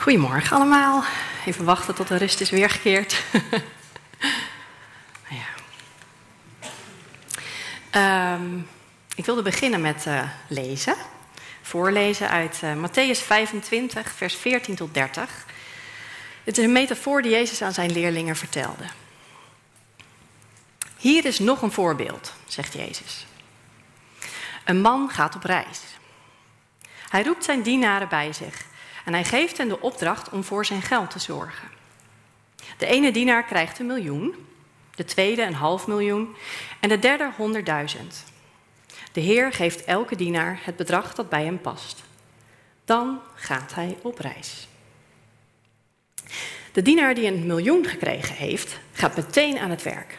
Goedemorgen allemaal. Even wachten tot de rust is weergekeerd. ja. Ehm, ik wilde beginnen met uh, lezen. Voorlezen uit uh, Matthäus 25, vers 14 tot 30. Het is een metafoor die Jezus aan zijn leerlingen vertelde. Hier is nog een voorbeeld, zegt Jezus. Een man gaat op reis. Hij roept zijn dienaren bij zich en hij geeft hen de opdracht om voor zijn geld te zorgen. De ene dienaar krijgt een miljoen, de tweede een half miljoen en de derde honderdduizend. De Heer geeft elke dienaar het bedrag dat bij hem past. Dan gaat hij op reis. De dienaar die een miljoen gekregen heeft, gaat meteen aan het werk.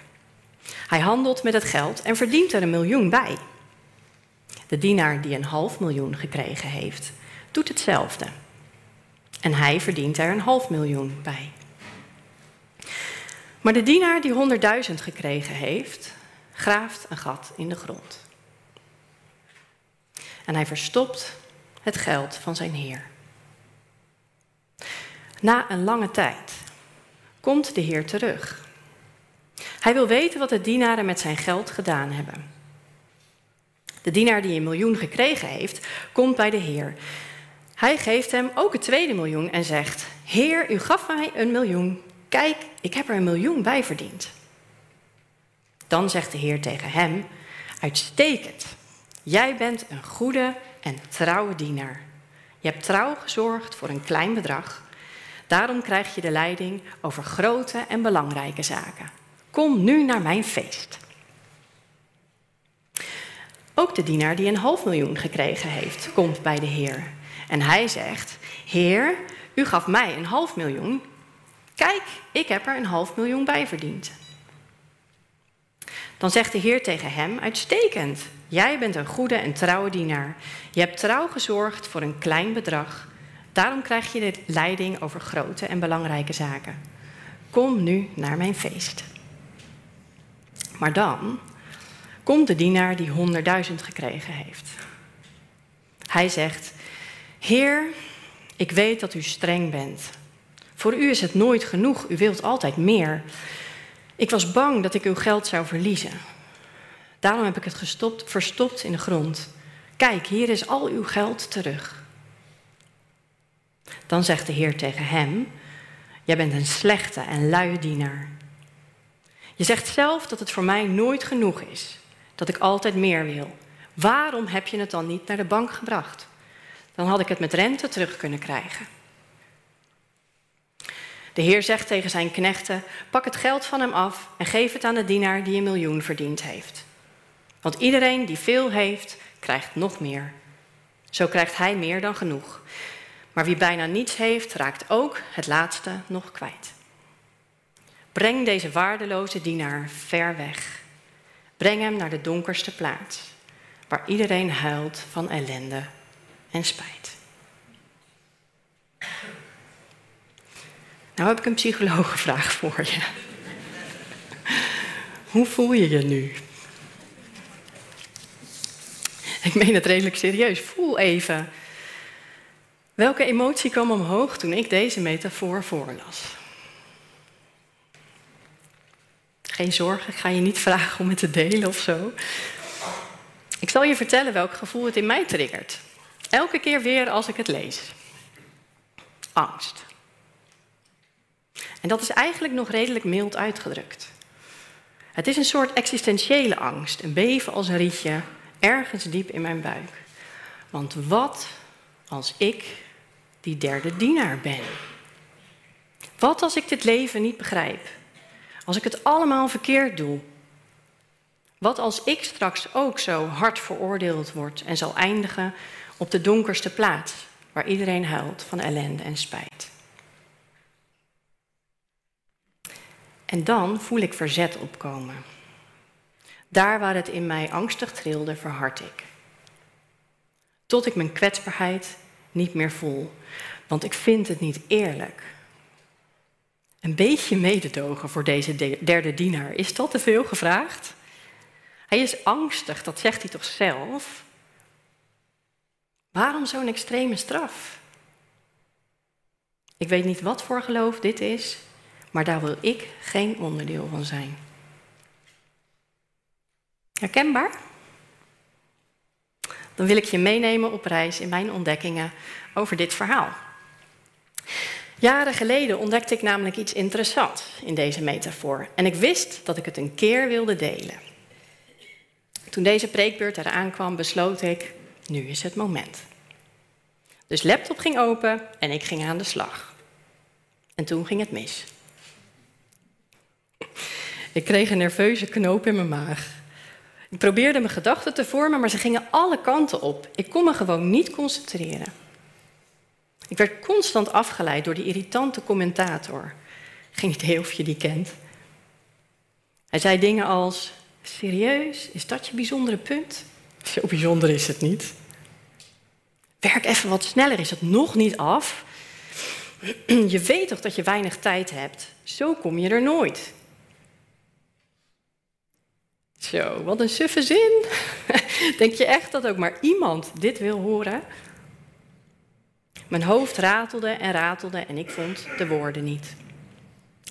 Hij handelt met het geld en verdient er een miljoen bij. De dienaar die een half miljoen gekregen heeft, doet hetzelfde. En hij verdient er een half miljoen bij. Maar de dienaar die honderdduizend gekregen heeft, graaft een gat in de grond. En hij verstopt het geld van zijn heer. Na een lange tijd komt de heer terug. Hij wil weten wat de dienaren met zijn geld gedaan hebben. De dienaar die een miljoen gekregen heeft, komt bij de heer. Hij geeft hem ook het tweede miljoen en zegt: Heer, u gaf mij een miljoen. Kijk, ik heb er een miljoen bij verdiend. Dan zegt de Heer tegen hem: Uitstekend. Jij bent een goede en trouwe dienaar. Je hebt trouw gezorgd voor een klein bedrag. Daarom krijg je de leiding over grote en belangrijke zaken. Kom nu naar mijn feest. Ook de dienaar die een half miljoen gekregen heeft, komt bij de Heer. En hij zegt: Heer, u gaf mij een half miljoen. Kijk, ik heb er een half miljoen bij verdiend. Dan zegt de Heer tegen hem: Uitstekend, jij bent een goede en trouwe dienaar. Je hebt trouw gezorgd voor een klein bedrag. Daarom krijg je de leiding over grote en belangrijke zaken. Kom nu naar mijn feest. Maar dan komt de dienaar die honderdduizend gekregen heeft. Hij zegt: Heer, ik weet dat u streng bent. Voor u is het nooit genoeg, u wilt altijd meer. Ik was bang dat ik uw geld zou verliezen. Daarom heb ik het gestopt, verstopt in de grond. Kijk, hier is al uw geld terug. Dan zegt de Heer tegen hem: Jij bent een slechte en luie dienaar. Je zegt zelf dat het voor mij nooit genoeg is, dat ik altijd meer wil. Waarom heb je het dan niet naar de bank gebracht? Dan had ik het met rente terug kunnen krijgen. De Heer zegt tegen zijn knechten: Pak het geld van hem af en geef het aan de dienaar die een miljoen verdiend heeft. Want iedereen die veel heeft, krijgt nog meer. Zo krijgt hij meer dan genoeg. Maar wie bijna niets heeft, raakt ook het laatste nog kwijt. Breng deze waardeloze dienaar ver weg. Breng hem naar de donkerste plaats, waar iedereen huilt van ellende en spijt. Nou heb ik een psychologenvraag voor je. Hoe voel je je nu? Ik meen het redelijk serieus. Voel even. Welke emotie kwam omhoog toen ik deze metafoor voorlas? Geen zorgen, ik ga je niet vragen om het te delen of zo. Ik zal je vertellen welk gevoel het in mij triggert. Elke keer weer als ik het lees. Angst. En dat is eigenlijk nog redelijk mild uitgedrukt. Het is een soort existentiële angst, een beven als een rietje, ergens diep in mijn buik. Want wat als ik die derde dienaar ben? Wat als ik dit leven niet begrijp? Als ik het allemaal verkeerd doe? Wat als ik straks ook zo hard veroordeeld word en zal eindigen op de donkerste plaats, waar iedereen huilt van ellende en spijt? En dan voel ik verzet opkomen. Daar waar het in mij angstig trilde, verhard ik. Tot ik mijn kwetsbaarheid niet meer voel, want ik vind het niet eerlijk. Een beetje mededogen voor deze derde dienaar, is dat te veel gevraagd? Hij is angstig, dat zegt hij toch zelf? Waarom zo'n extreme straf? Ik weet niet wat voor geloof dit is, maar daar wil ik geen onderdeel van zijn. Herkenbaar? Dan wil ik je meenemen op reis in mijn ontdekkingen over dit verhaal. Jaren geleden ontdekte ik namelijk iets interessants in deze metafoor en ik wist dat ik het een keer wilde delen. Toen deze preekbeurt eraan kwam, besloot ik: nu is het moment. Dus laptop ging open en ik ging aan de slag. En toen ging het mis. Ik kreeg een nerveuze knoop in mijn maag. Ik probeerde mijn gedachten te vormen, maar ze gingen alle kanten op. Ik kon me gewoon niet concentreren. Ik werd constant afgeleid door die irritante commentator. Geen idee of je die kent. Hij zei dingen als: Serieus, is dat je bijzondere punt? Zo bijzonder is het niet. Werk even wat sneller, is het nog niet af? Je weet toch dat je weinig tijd hebt? Zo kom je er nooit. Zo, wat een suffe zin. Denk je echt dat ook maar iemand dit wil horen? Mijn hoofd ratelde en ratelde en ik vond de woorden niet.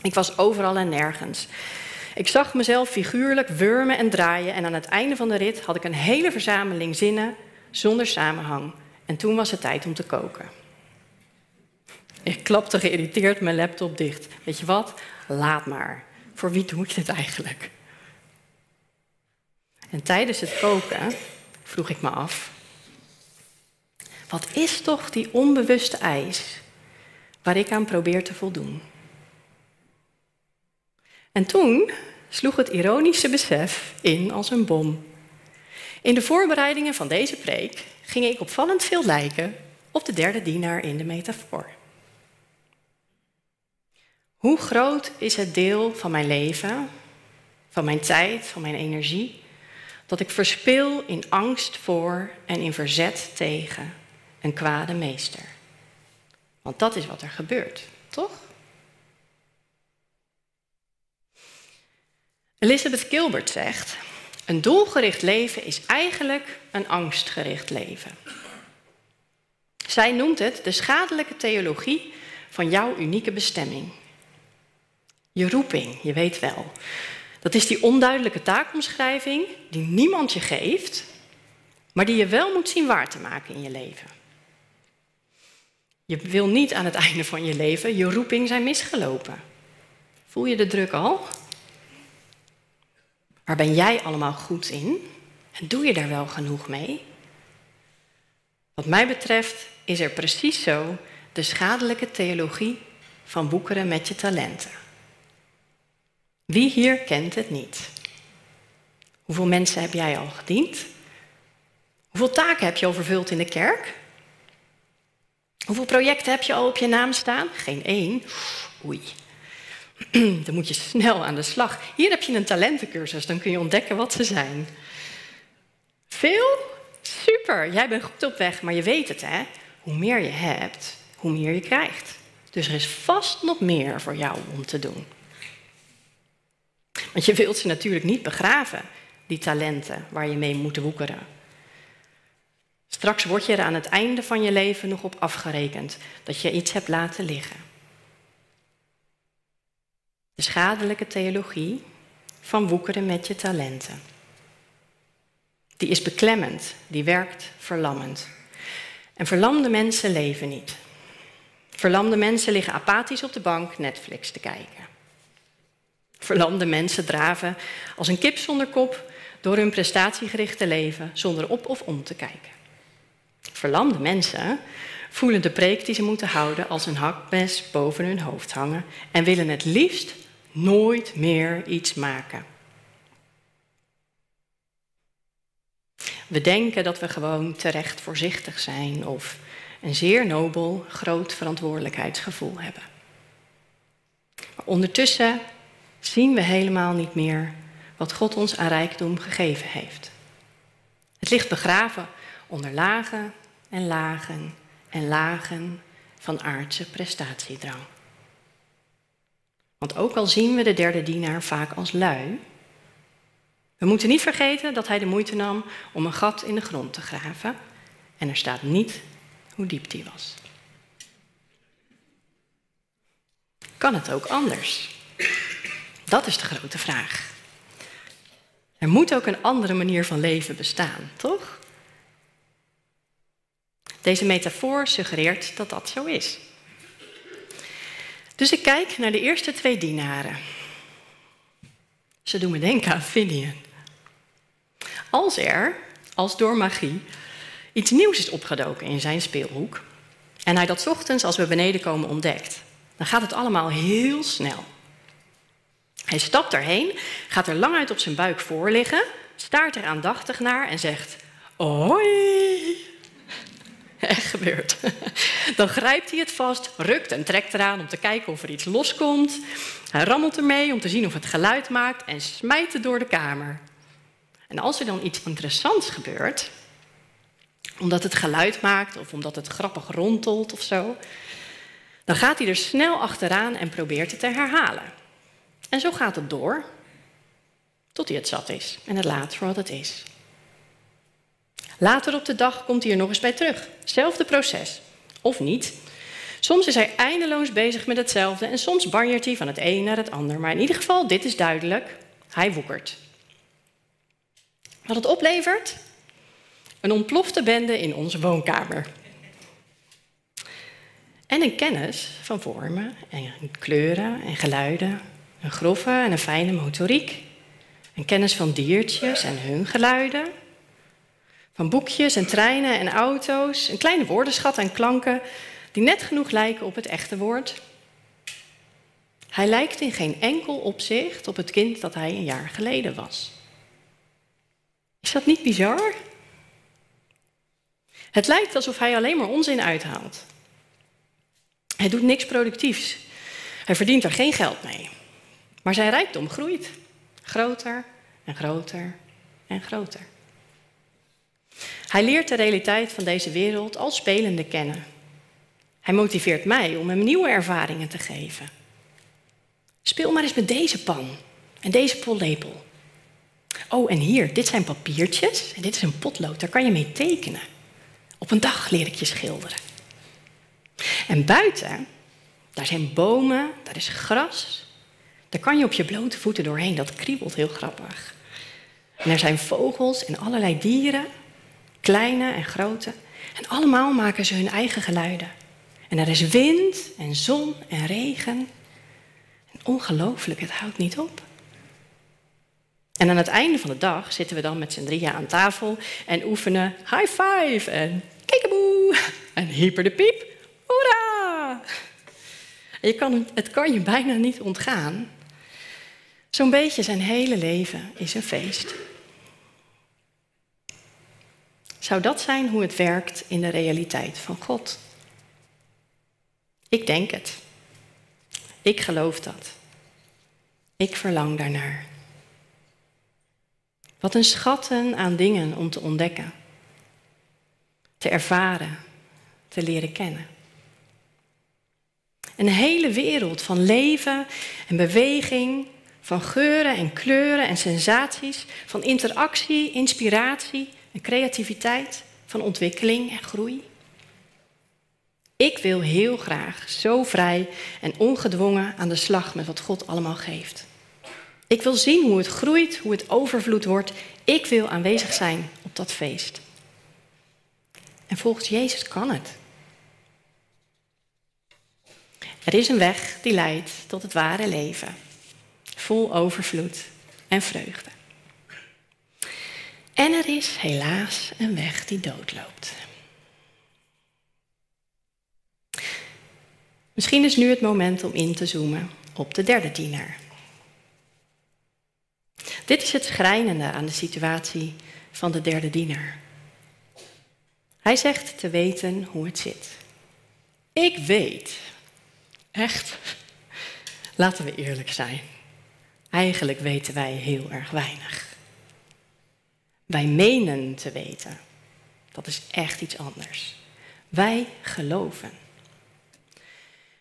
Ik was overal en nergens. Ik zag mezelf figuurlijk wurmen en draaien en aan het einde van de rit had ik een hele verzameling zinnen zonder samenhang. En toen was het tijd om te koken. Ik klapte geïrriteerd mijn laptop dicht. Weet je wat? Laat maar. Voor wie doe ik dit eigenlijk? En tijdens het koken vroeg ik me af: wat is toch die onbewuste eis waar ik aan probeer te voldoen? En toen sloeg het ironische besef in als een bom. In de voorbereidingen van deze preek ging ik opvallend veel lijken op de derde dienaar in de metafoor. Hoe groot is het deel van mijn leven, van mijn tijd, van mijn energie, dat ik verspil in angst voor en in verzet tegen een kwade meester? Want dat is wat er gebeurt, toch? Elizabeth Gilbert zegt: Een doelgericht leven is eigenlijk een angstgericht leven. Zij noemt het de schadelijke theologie van jouw unieke bestemming. Je roeping, je weet wel. Dat is die onduidelijke taakomschrijving die niemand je geeft, maar die je wel moet zien waar te maken in je leven. Je wil niet aan het einde van je leven je roeping zijn misgelopen. Voel je de druk al? Waar ben jij allemaal goed in? En doe je daar wel genoeg mee? Wat mij betreft is er precies zo de schadelijke theologie van boekeren met je talenten. Wie hier kent het niet? Hoeveel mensen heb jij al gediend? Hoeveel taken heb je al vervuld in de kerk? Hoeveel projecten heb je al op je naam staan? Geen één. Oei. Dan moet je snel aan de slag. Hier heb je een talentencursus, dan kun je ontdekken wat ze zijn. Veel? Super, jij bent goed op weg, maar je weet het hè. Hoe meer je hebt, hoe meer je krijgt. Dus er is vast nog meer voor jou om te doen. Want je wilt ze natuurlijk niet begraven, die talenten waar je mee moet woekeren. Straks word je er aan het einde van je leven nog op afgerekend dat je iets hebt laten liggen. De schadelijke theologie van woekeren met je talenten. Die is beklemmend, die werkt verlammend. En verlamde mensen leven niet. Verlamde mensen liggen apathisch op de bank Netflix te kijken. Verlamde mensen draven als een kip zonder kop door hun prestatiegerichte leven zonder op of om te kijken. Verlamde mensen voelen de preek die ze moeten houden als een hakmes boven hun hoofd hangen en willen het liefst nooit meer iets maken. We denken dat we gewoon terecht voorzichtig zijn of een zeer nobel, groot verantwoordelijkheidsgevoel hebben. Ondertussen zien we helemaal niet meer wat God ons aan rijkdom gegeven heeft. Het ligt begraven onder lagen en lagen en lagen van aardse prestatiedrang. Want ook al zien we de derde dienaar vaak als lui, we moeten niet vergeten dat hij de moeite nam om een gat in de grond te graven. En er staat niet hoe diep die was. kan het ook anders? Dat is de grote vraag. Er moet ook een andere manier van leven bestaan, toch? Deze metafoor suggereert dat dat zo is. Dus ik kijk naar de eerste twee dienaren. Ze doen me denken aan Finian. Als er, als door magie, iets nieuws is opgedoken in zijn speelhoek en hij dat ochtends als we beneden komen ontdekt, dan gaat het allemaal heel snel. Hij stapt erheen, gaat er lang uit op zijn buik voor liggen, staart er aandachtig naar en zegt: Hoi! Echt gebeurt. Dan grijpt hij het vast, rukt en trekt eraan om te kijken of er iets loskomt. Hij rammelt ermee om te zien of het geluid maakt en smijt het door de kamer. En als er dan iets interessants gebeurt, omdat het geluid maakt of omdat het grappig rontelt of zo, dan gaat hij er snel achteraan en probeert het te herhalen. En zo gaat het door, tot hij het zat is en het laat voor wat het is. Later op de dag komt hij er nog eens bij terug. Hetzelfde proces. Of niet. Soms is hij eindeloos bezig met hetzelfde en soms banjert hij van het een naar het ander. Maar in ieder geval, dit is duidelijk: hij woekert. Wat het oplevert? Een ontplofte bende in onze woonkamer. En een kennis van vormen en kleuren en geluiden. Een grove en een fijne motoriek. Een kennis van diertjes en hun geluiden. Van boekjes en treinen en auto's. Een kleine woordenschat aan klanken die net genoeg lijken op het echte woord. Hij lijkt in geen enkel opzicht op het kind dat hij een jaar geleden was. Is dat niet bizar? Het lijkt alsof hij alleen maar onzin uithaalt. Hij doet niks productiefs. Hij verdient er geen geld mee. Maar zijn rijkdom groeit. Groter en groter en groter. Hij leert de realiteit van deze wereld als spelende kennen. Hij motiveert mij om hem nieuwe ervaringen te geven. Speel maar eens met deze pan en deze pollepel. Oh, en hier, dit zijn papiertjes en dit is een potlood, daar kan je mee tekenen. Op een dag leer ik je schilderen. En buiten, daar zijn bomen, daar is gras. Daar kan je op je blote voeten doorheen, dat kriebelt heel grappig. En er zijn vogels en allerlei dieren, kleine en grote. En allemaal maken ze hun eigen geluiden. En er is wind en zon en regen. En ongelooflijk, het houdt niet op. En aan het einde van de dag zitten we dan met z'n drieën aan tafel en oefenen high five en kikeboe en hyper de piep. Hoera! Je kan, het kan je bijna niet ontgaan. Zo'n beetje zijn hele leven is een feest. Zou dat zijn hoe het werkt in de realiteit van God? Ik denk het. Ik geloof dat. Ik verlang daarnaar. Wat een schatten aan dingen om te ontdekken, te ervaren, te leren kennen. Een hele wereld van leven en beweging, van geuren en kleuren en sensaties, van interactie, inspiratie en creativiteit, van ontwikkeling en groei. Ik wil heel graag zo vrij en ongedwongen aan de slag met wat God allemaal geeft. Ik wil zien hoe het groeit, hoe het overvloed wordt. Ik wil aanwezig zijn op dat feest. En volgens Jezus kan het. Er is een weg die leidt tot het ware leven, vol overvloed en vreugde. En er is helaas een weg die doodloopt. Misschien is nu het moment om in te zoomen op de derde dienaar. Dit is het schrijnende aan de situatie van de derde dienaar. Hij zegt te weten hoe het zit. Ik weet. Echt? Laten we eerlijk zijn. Eigenlijk weten wij heel erg weinig. Wij menen te weten. Dat is echt iets anders. Wij geloven.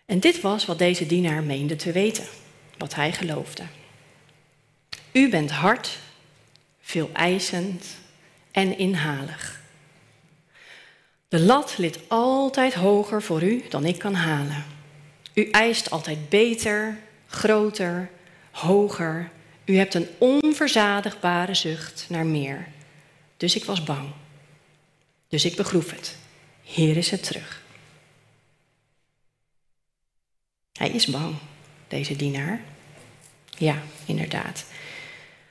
En dit was wat deze dienaar meende te weten, wat hij geloofde. U bent hard, veel eisend en inhalig. De lat ligt altijd hoger voor u dan ik kan halen. U eist altijd beter, groter, hoger. U hebt een onverzadigbare zucht naar meer. Dus ik was bang. Dus ik begroef het. Hier is het terug. Hij is bang, deze dienaar. Ja, inderdaad.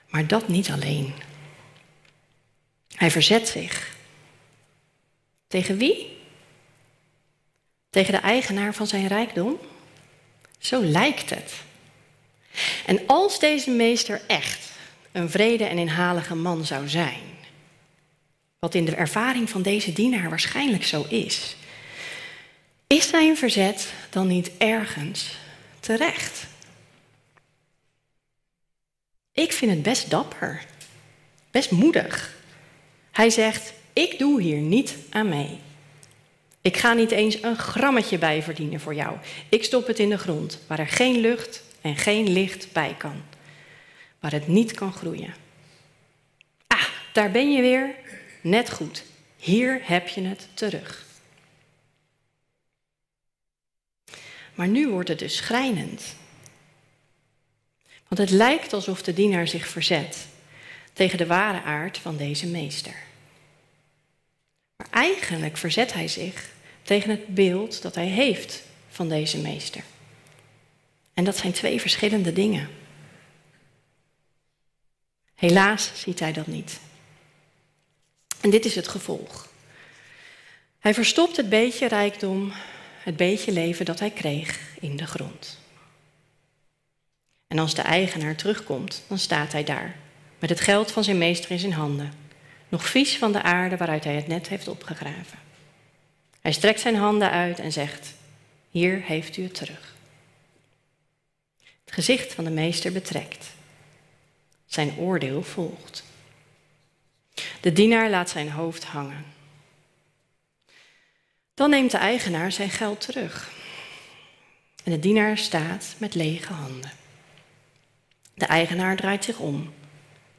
Maar dat niet alleen. Hij verzet zich. Tegen wie? Tegen de eigenaar van zijn rijkdom? Zo lijkt het. En als deze meester echt een vrede en inhalige man zou zijn, wat in de ervaring van deze dienaar waarschijnlijk zo is, is zijn verzet dan niet ergens terecht? Ik vind het best dapper, best moedig. Hij zegt: Ik doe hier niet aan mee. Ik ga niet eens een grammetje bij verdienen voor jou. Ik stop het in de grond, waar er geen lucht en geen licht bij kan. Waar het niet kan groeien. Ah, daar ben je weer. Net goed. Hier heb je het terug. Maar nu wordt het dus schrijnend. Want het lijkt alsof de dienaar zich verzet tegen de ware aard van deze meester. Maar eigenlijk verzet hij zich tegen het beeld dat hij heeft van deze meester. En dat zijn twee verschillende dingen. Helaas ziet hij dat niet. En dit is het gevolg. Hij verstopt het beetje rijkdom, het beetje leven dat hij kreeg in de grond. En als de eigenaar terugkomt, dan staat hij daar, met het geld van zijn meester in zijn handen, nog vies van de aarde waaruit hij het net heeft opgegraven. Hij strekt zijn handen uit en zegt: Hier heeft u het terug. Het gezicht van de meester betrekt. Zijn oordeel volgt. De dienaar laat zijn hoofd hangen. Dan neemt de eigenaar zijn geld terug. En de dienaar staat met lege handen. De eigenaar draait zich om,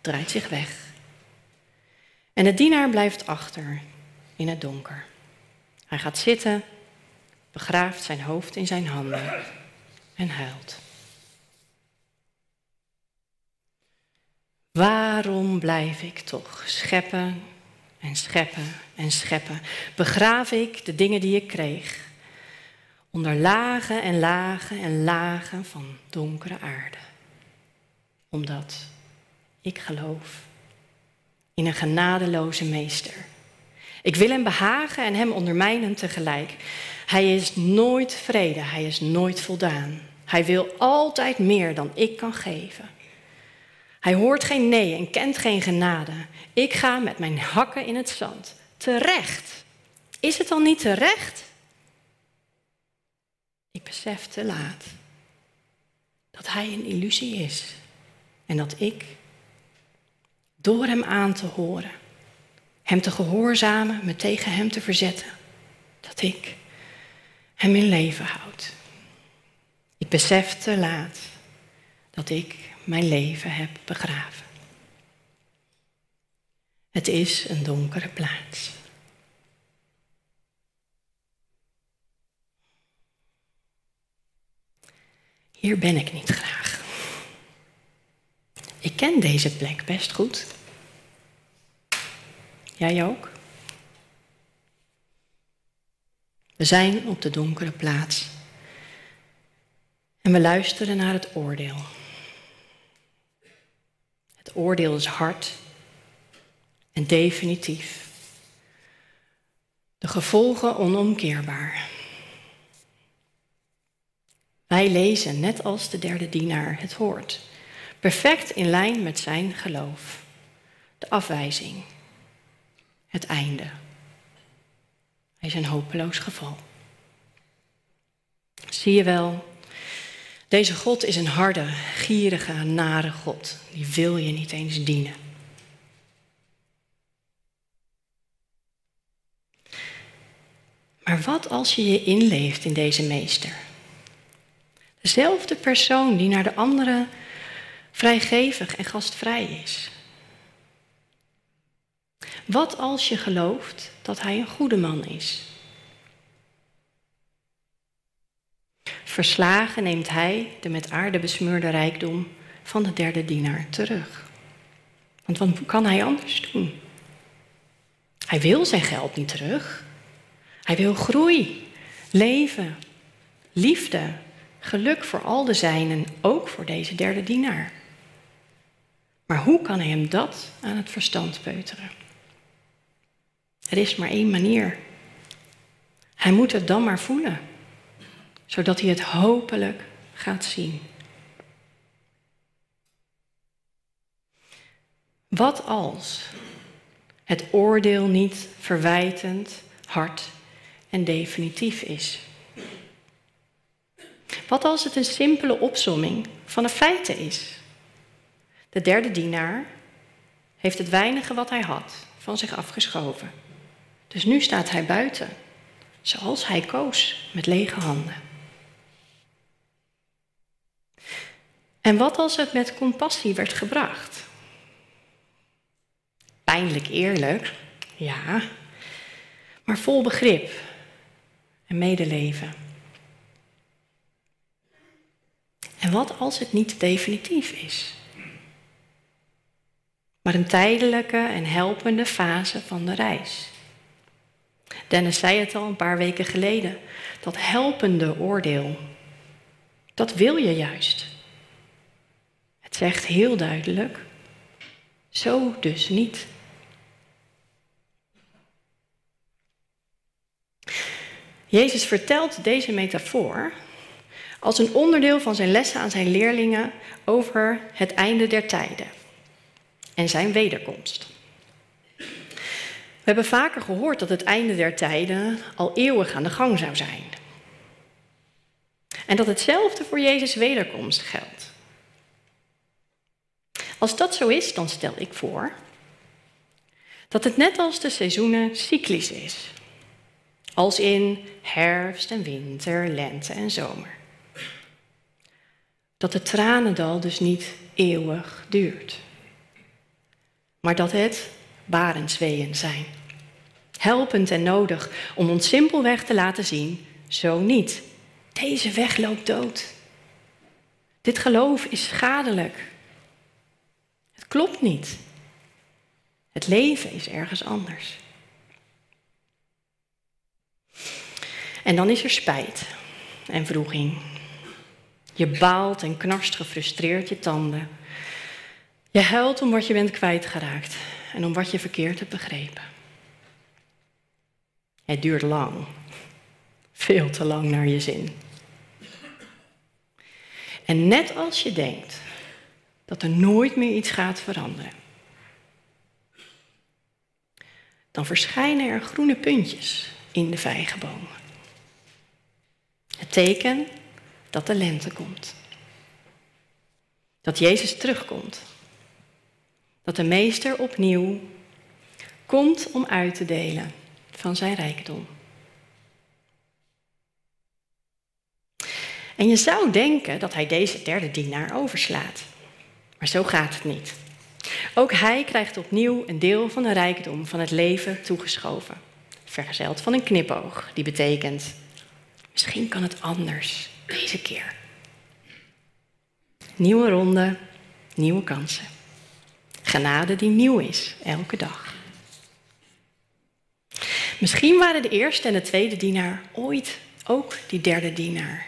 draait zich weg. En de dienaar blijft achter in het donker. Hij gaat zitten, begraaft zijn hoofd in zijn handen en huilt. Waarom blijf ik toch scheppen en scheppen en scheppen? Begraaf ik de dingen die ik kreeg onder lagen en lagen en lagen van donkere aarde? Omdat ik geloof in een genadeloze meester. Ik wil hem behagen en hem ondermijnen tegelijk. Hij is nooit vrede, hij is nooit voldaan. Hij wil altijd meer dan ik kan geven. Hij hoort geen nee en kent geen genade. Ik ga met mijn hakken in het zand. Terecht. Is het dan niet terecht? Ik besef te laat dat hij een illusie is en dat ik, door hem aan te horen, hem te gehoorzamen, me tegen hem te verzetten, dat ik hem in leven houd. Ik besef te laat dat ik mijn leven heb begraven. Het is een donkere plaats. Hier ben ik niet graag. Ik ken deze plek best goed. Jij ook? We zijn op de donkere plaats. En we luisteren naar het oordeel. Het oordeel is hard en definitief. De gevolgen onomkeerbaar. Wij lezen, net als de derde dienaar, het hoort. Perfect in lijn met zijn geloof. De afwijzing. Het einde. Hij is een hopeloos geval. Zie je wel, deze God is een harde, gierige, nare God. Die wil je niet eens dienen. Maar wat als je je inleeft in deze meester? Dezelfde persoon die naar de anderen vrijgevig en gastvrij is. Wat als je gelooft dat hij een goede man is? Verslagen neemt hij de met aarde besmeurde rijkdom van de derde dienaar terug. Want wat kan hij anders doen? Hij wil zijn geld niet terug. Hij wil groei, leven, liefde, geluk voor al de zijnen, ook voor deze derde dienaar. Maar hoe kan hij hem dat aan het verstand peuteren? Er is maar één manier. Hij moet het dan maar voelen, zodat hij het hopelijk gaat zien. Wat als het oordeel niet verwijtend, hard en definitief is? Wat als het een simpele opsomming van de feiten is? De derde dienaar heeft het weinige wat hij had van zich afgeschoven. Dus nu staat hij buiten, zoals hij koos, met lege handen. En wat als het met compassie werd gebracht? Pijnlijk eerlijk, ja, maar vol begrip en medeleven. En wat als het niet definitief is? Maar een tijdelijke en helpende fase van de reis. Dennis zei het al een paar weken geleden. Dat helpende oordeel, dat wil je juist. Zegt heel duidelijk, zo dus niet. Jezus vertelt deze metafoor als een onderdeel van zijn lessen aan zijn leerlingen over het einde der tijden en zijn wederkomst. We hebben vaker gehoord dat het einde der tijden al eeuwig aan de gang zou zijn. En dat hetzelfde voor Jezus' wederkomst geldt. Als dat zo is, dan stel ik voor dat het net als de seizoenen cyclisch is. Als in herfst en winter, lente en zomer. Dat het tranendal dus niet eeuwig duurt. Maar dat het barensweeën zijn. Helpend en nodig om ons simpelweg te laten zien, zo niet. Deze weg loopt dood. Dit geloof is schadelijk. Klopt niet. Het leven is ergens anders. En dan is er spijt en vroeging. Je baalt en knarst gefrustreerd je tanden. Je huilt om wat je bent kwijtgeraakt en om wat je verkeerd hebt begrepen. Het duurt lang, veel te lang naar je zin. En net als je denkt dat er nooit meer iets gaat veranderen, dan verschijnen er groene puntjes in de vijgenboom. Het teken dat de lente komt. Dat Jezus terugkomt. Dat de Meester opnieuw komt om uit te delen van zijn rijkdom. En je zou denken dat hij deze derde dienaar overslaat. Maar zo gaat het niet. Ook hij krijgt opnieuw een deel van de rijkdom van het leven toegeschoven. Vergezeld van een knipoog, die betekent: misschien kan het anders deze keer. Nieuwe ronde, nieuwe kansen. Genade die nieuw is, elke dag. Misschien waren de eerste en de tweede dienaar ooit ook die derde dienaar.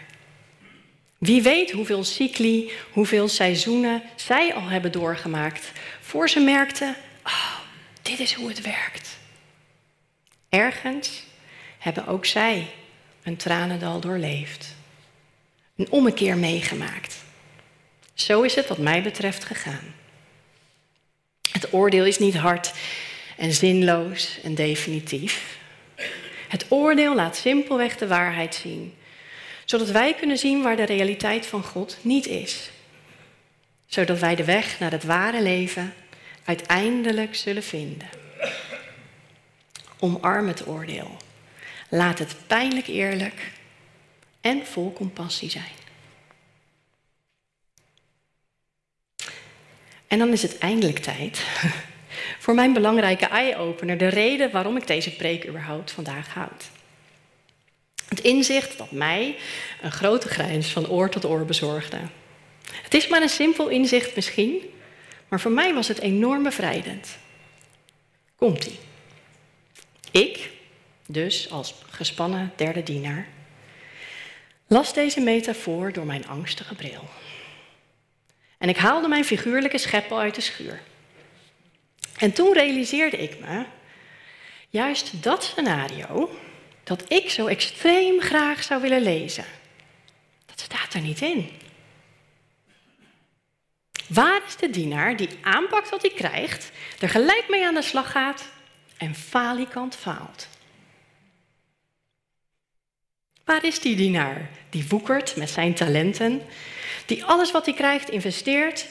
Wie weet hoeveel cycli, hoeveel seizoenen zij al hebben doorgemaakt voor ze merkten, oh, dit is hoe het werkt. Ergens hebben ook zij een tranendal doorleefd. Een ommekeer meegemaakt. Zo is het wat mij betreft gegaan. Het oordeel is niet hard en zinloos en definitief. Het oordeel laat simpelweg de waarheid zien, zodat wij kunnen zien waar de realiteit van God niet is. Zodat wij de weg naar het ware leven uiteindelijk zullen vinden. Omarm het oordeel. Laat het pijnlijk eerlijk en vol compassie zijn. En dan is het eindelijk tijd voor mijn belangrijke eye-opener, de reden waarom ik deze preek überhaupt vandaag houd. Het inzicht dat mij een grote grijns van oor tot oor bezorgde. Het is maar een simpel inzicht misschien, maar voor mij was het enorm bevrijdend. Komt-ie. Ik, dus als gespannen derde dienaar, las deze metafoor door mijn angstige bril. En ik haalde mijn figuurlijke scheppel uit de schuur. En toen realiseerde ik me, juist dat scenario, dat ik zo extreem graag zou willen lezen, dat staat er niet in. Waar is de dienaar die aanpakt wat hij krijgt, er gelijk mee aan de slag gaat en falikant faalt? Waar is die dienaar die woekert met zijn talenten, die alles wat hij krijgt investeert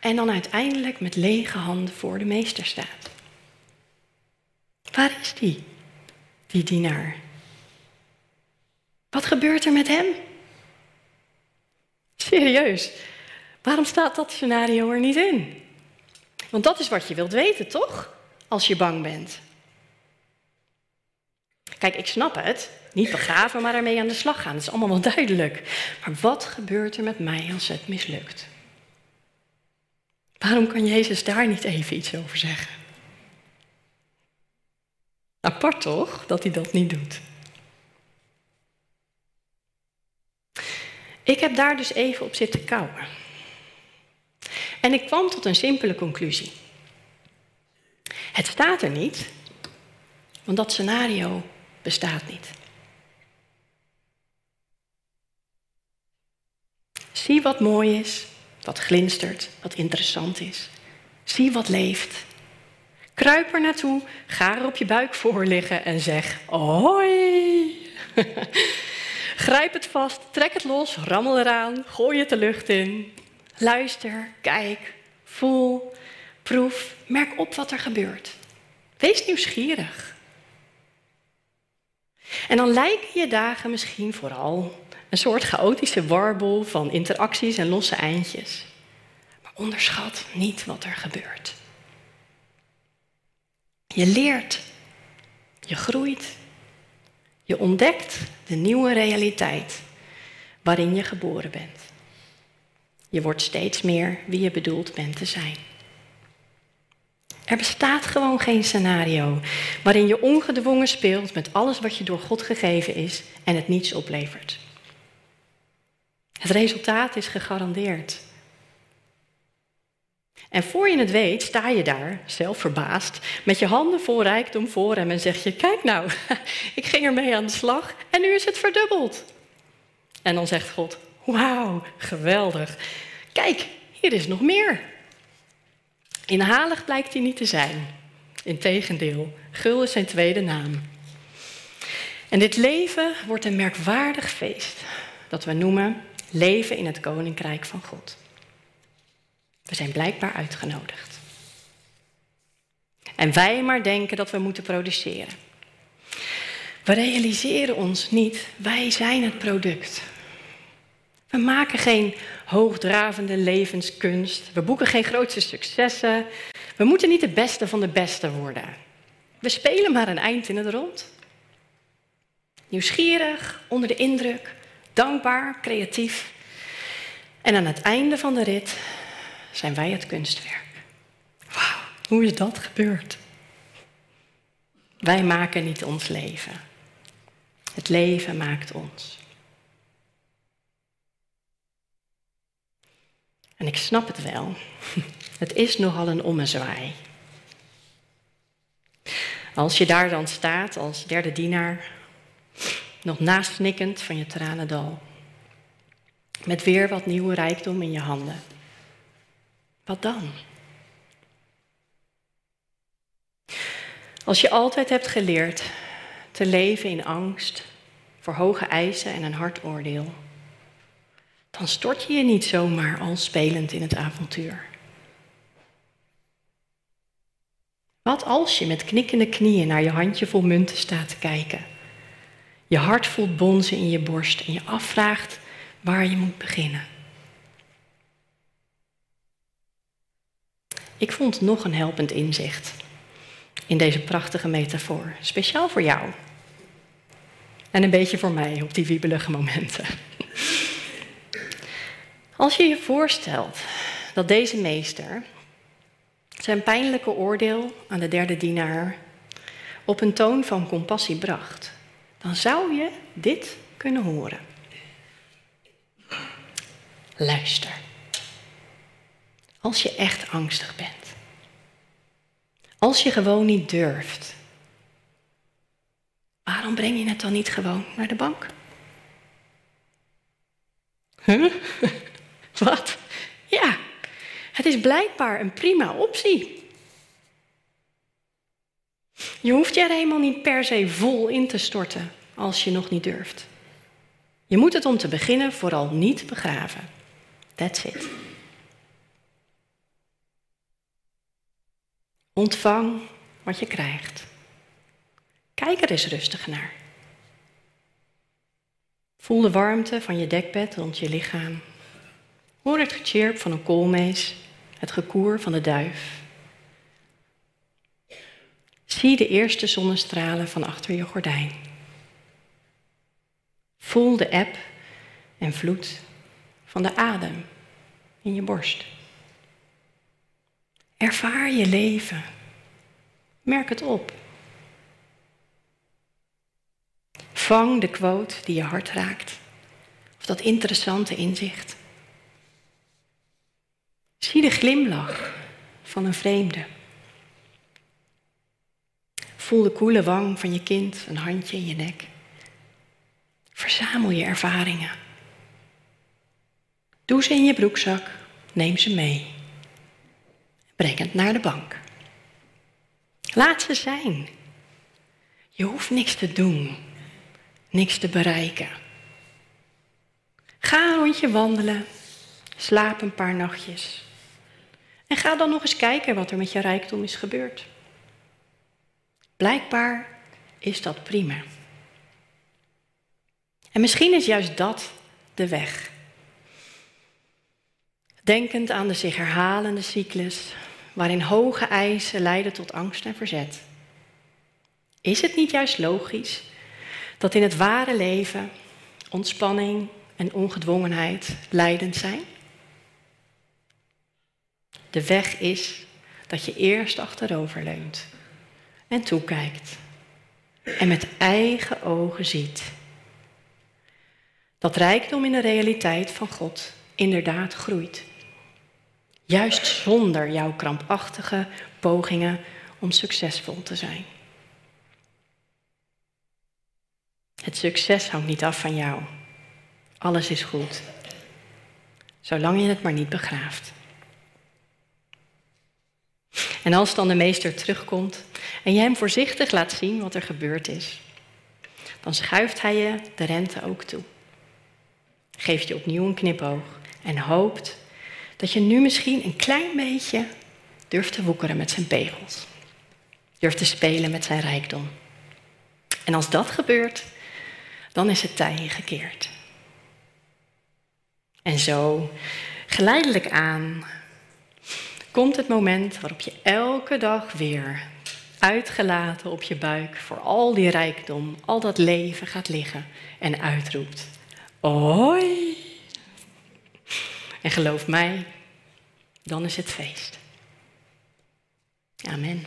en dan uiteindelijk met lege handen voor de meester staat? Waar is die, die dienaar? Wat gebeurt er met hem? Serieus, waarom staat dat scenario er niet in? Want dat is wat je wilt weten, toch? Als je bang bent. Kijk, ik snap het. Niet begraven, maar ermee aan de slag gaan. Dat is allemaal wel duidelijk. Maar wat gebeurt er met mij als het mislukt? Waarom kan Jezus daar niet even iets over zeggen? Apart toch, dat hij dat niet doet. Ik heb daar dus even op zitten kouwen. En ik kwam tot een simpele conclusie. Het staat er niet, want dat scenario bestaat niet. Zie wat mooi is, wat glinstert, wat interessant is. Zie wat leeft. Kruip er naartoe, ga er op je buik voor liggen en zeg: Hoi! Grijp het vast, trek het los, rammel eraan, gooi het de lucht in. Luister, kijk, voel, proef, merk op wat er gebeurt. Wees nieuwsgierig. En dan lijken je dagen misschien vooral een soort chaotische warbel van interacties en losse eindjes. Maar onderschat niet wat er gebeurt. Je leert, je groeit, je ontdekt de nieuwe realiteit waarin je geboren bent. Je wordt steeds meer wie je bedoeld bent te zijn. Er bestaat gewoon geen scenario waarin je ongedwongen speelt met alles wat je door God gegeven is en het niets oplevert. Het resultaat is gegarandeerd. En voor je het weet, sta je daar, zelf verbaasd, met je handen vol rijkdom voor hem en zeg je: Kijk nou, ik ging ermee aan de slag en nu is het verdubbeld. En dan zegt God: Wauw, geweldig. Kijk, hier is nog meer. Inhalig blijkt hij niet te zijn. Integendeel, gul is zijn tweede naam. En dit leven wordt een merkwaardig feest dat we noemen leven in het koninkrijk van God. We zijn blijkbaar uitgenodigd. En wij maar denken dat we moeten produceren. We realiseren ons niet, wij zijn het product. We maken geen hoogdravende levenskunst. We boeken geen grootste successen. We moeten niet de beste van de beste worden. We spelen maar een eind in het rond. Nieuwsgierig, onder de indruk, dankbaar, creatief. En aan het einde van de rit zijn wij het kunstwerk. Wauw, hoe is dat gebeurd? Wij maken niet ons leven. Het leven maakt ons. En ik snap het wel. Het is nogal een ommezwaai. Als je daar dan staat als derde dienaar, nog nasnikkend van je tranendal, met weer wat nieuwe rijkdom in je handen. Wat dan? Als je altijd hebt geleerd te leven in angst voor hoge eisen en een hard oordeel, dan stort je je niet zomaar al spelend in het avontuur. Wat als je met knikkende knieën naar je handjevol munten staat te kijken? Je hart voelt bonzen in je borst en je afvraagt waar je moet beginnen. Ik vond nog een helpend inzicht in deze prachtige metafoor, speciaal voor jou. En een beetje voor mij op die wiebelige momenten. Als je je voorstelt dat deze meester zijn pijnlijke oordeel aan de derde dienaar op een toon van compassie bracht, dan zou je dit kunnen horen. Luister. Als je echt angstig bent. Als je gewoon niet durft. Waarom breng je het dan niet gewoon naar de bank? Huh? Wat? Ja, het is blijkbaar een prima optie. Je hoeft je er helemaal niet per se vol in te storten als je nog niet durft. Je moet het om te beginnen vooral niet begraven. That's it. Ontvang wat je krijgt. Kijk er eens rustig naar. Voel de warmte van je dekbed rond je lichaam. Hoor het gechirp van een koolmees, het gekoer van de duif. Zie de eerste zonnestralen van achter je gordijn. Voel de eb en vloed van de adem in je borst. Ervaar je leven. Merk het op. Vang de quote die je hart raakt. Of dat interessante inzicht. Zie de glimlach van een vreemde. Voel de koele wang van je kind, een handje in je nek. Verzamel je ervaringen. Doe ze in je broekzak, neem ze mee. Breng naar de bank. Laat ze zijn. Je hoeft niks te doen, niks te bereiken. Ga een rondje wandelen, slaap een paar nachtjes. En ga dan nog eens kijken wat er met je rijkdom is gebeurd. Blijkbaar is dat prima. En misschien is juist dat de weg. Denkend aan de zich herhalende cyclus, waarin hoge eisen leiden tot angst en verzet. Is het niet juist logisch dat in het ware leven ontspanning en ongedwongenheid leidend zijn? De weg is dat je eerst achterover leunt en toekijkt en met eigen ogen ziet dat rijkdom in de realiteit van God inderdaad groeit. Juist zonder jouw krampachtige pogingen om succesvol te zijn. Het succes hangt niet af van jou. Alles is goed. Zolang je het maar niet begraaft. En als dan de meester terugkomt en je hem voorzichtig laat zien wat er gebeurd is, dan schuift hij je de rente ook toe. Geeft je opnieuw een knipoog en hoopt dat je nu misschien een klein beetje durft te woekeren met zijn pegels. Durft te spelen met zijn rijkdom. En als dat gebeurt, dan is het tij gekeerd. En zo, geleidelijk aan, komt het moment waarop je elke dag weer uitgelaten op je buik voor al die rijkdom, al dat leven gaat liggen en uitroept. Hoi! En geloof mij, dan is het feest. Amen.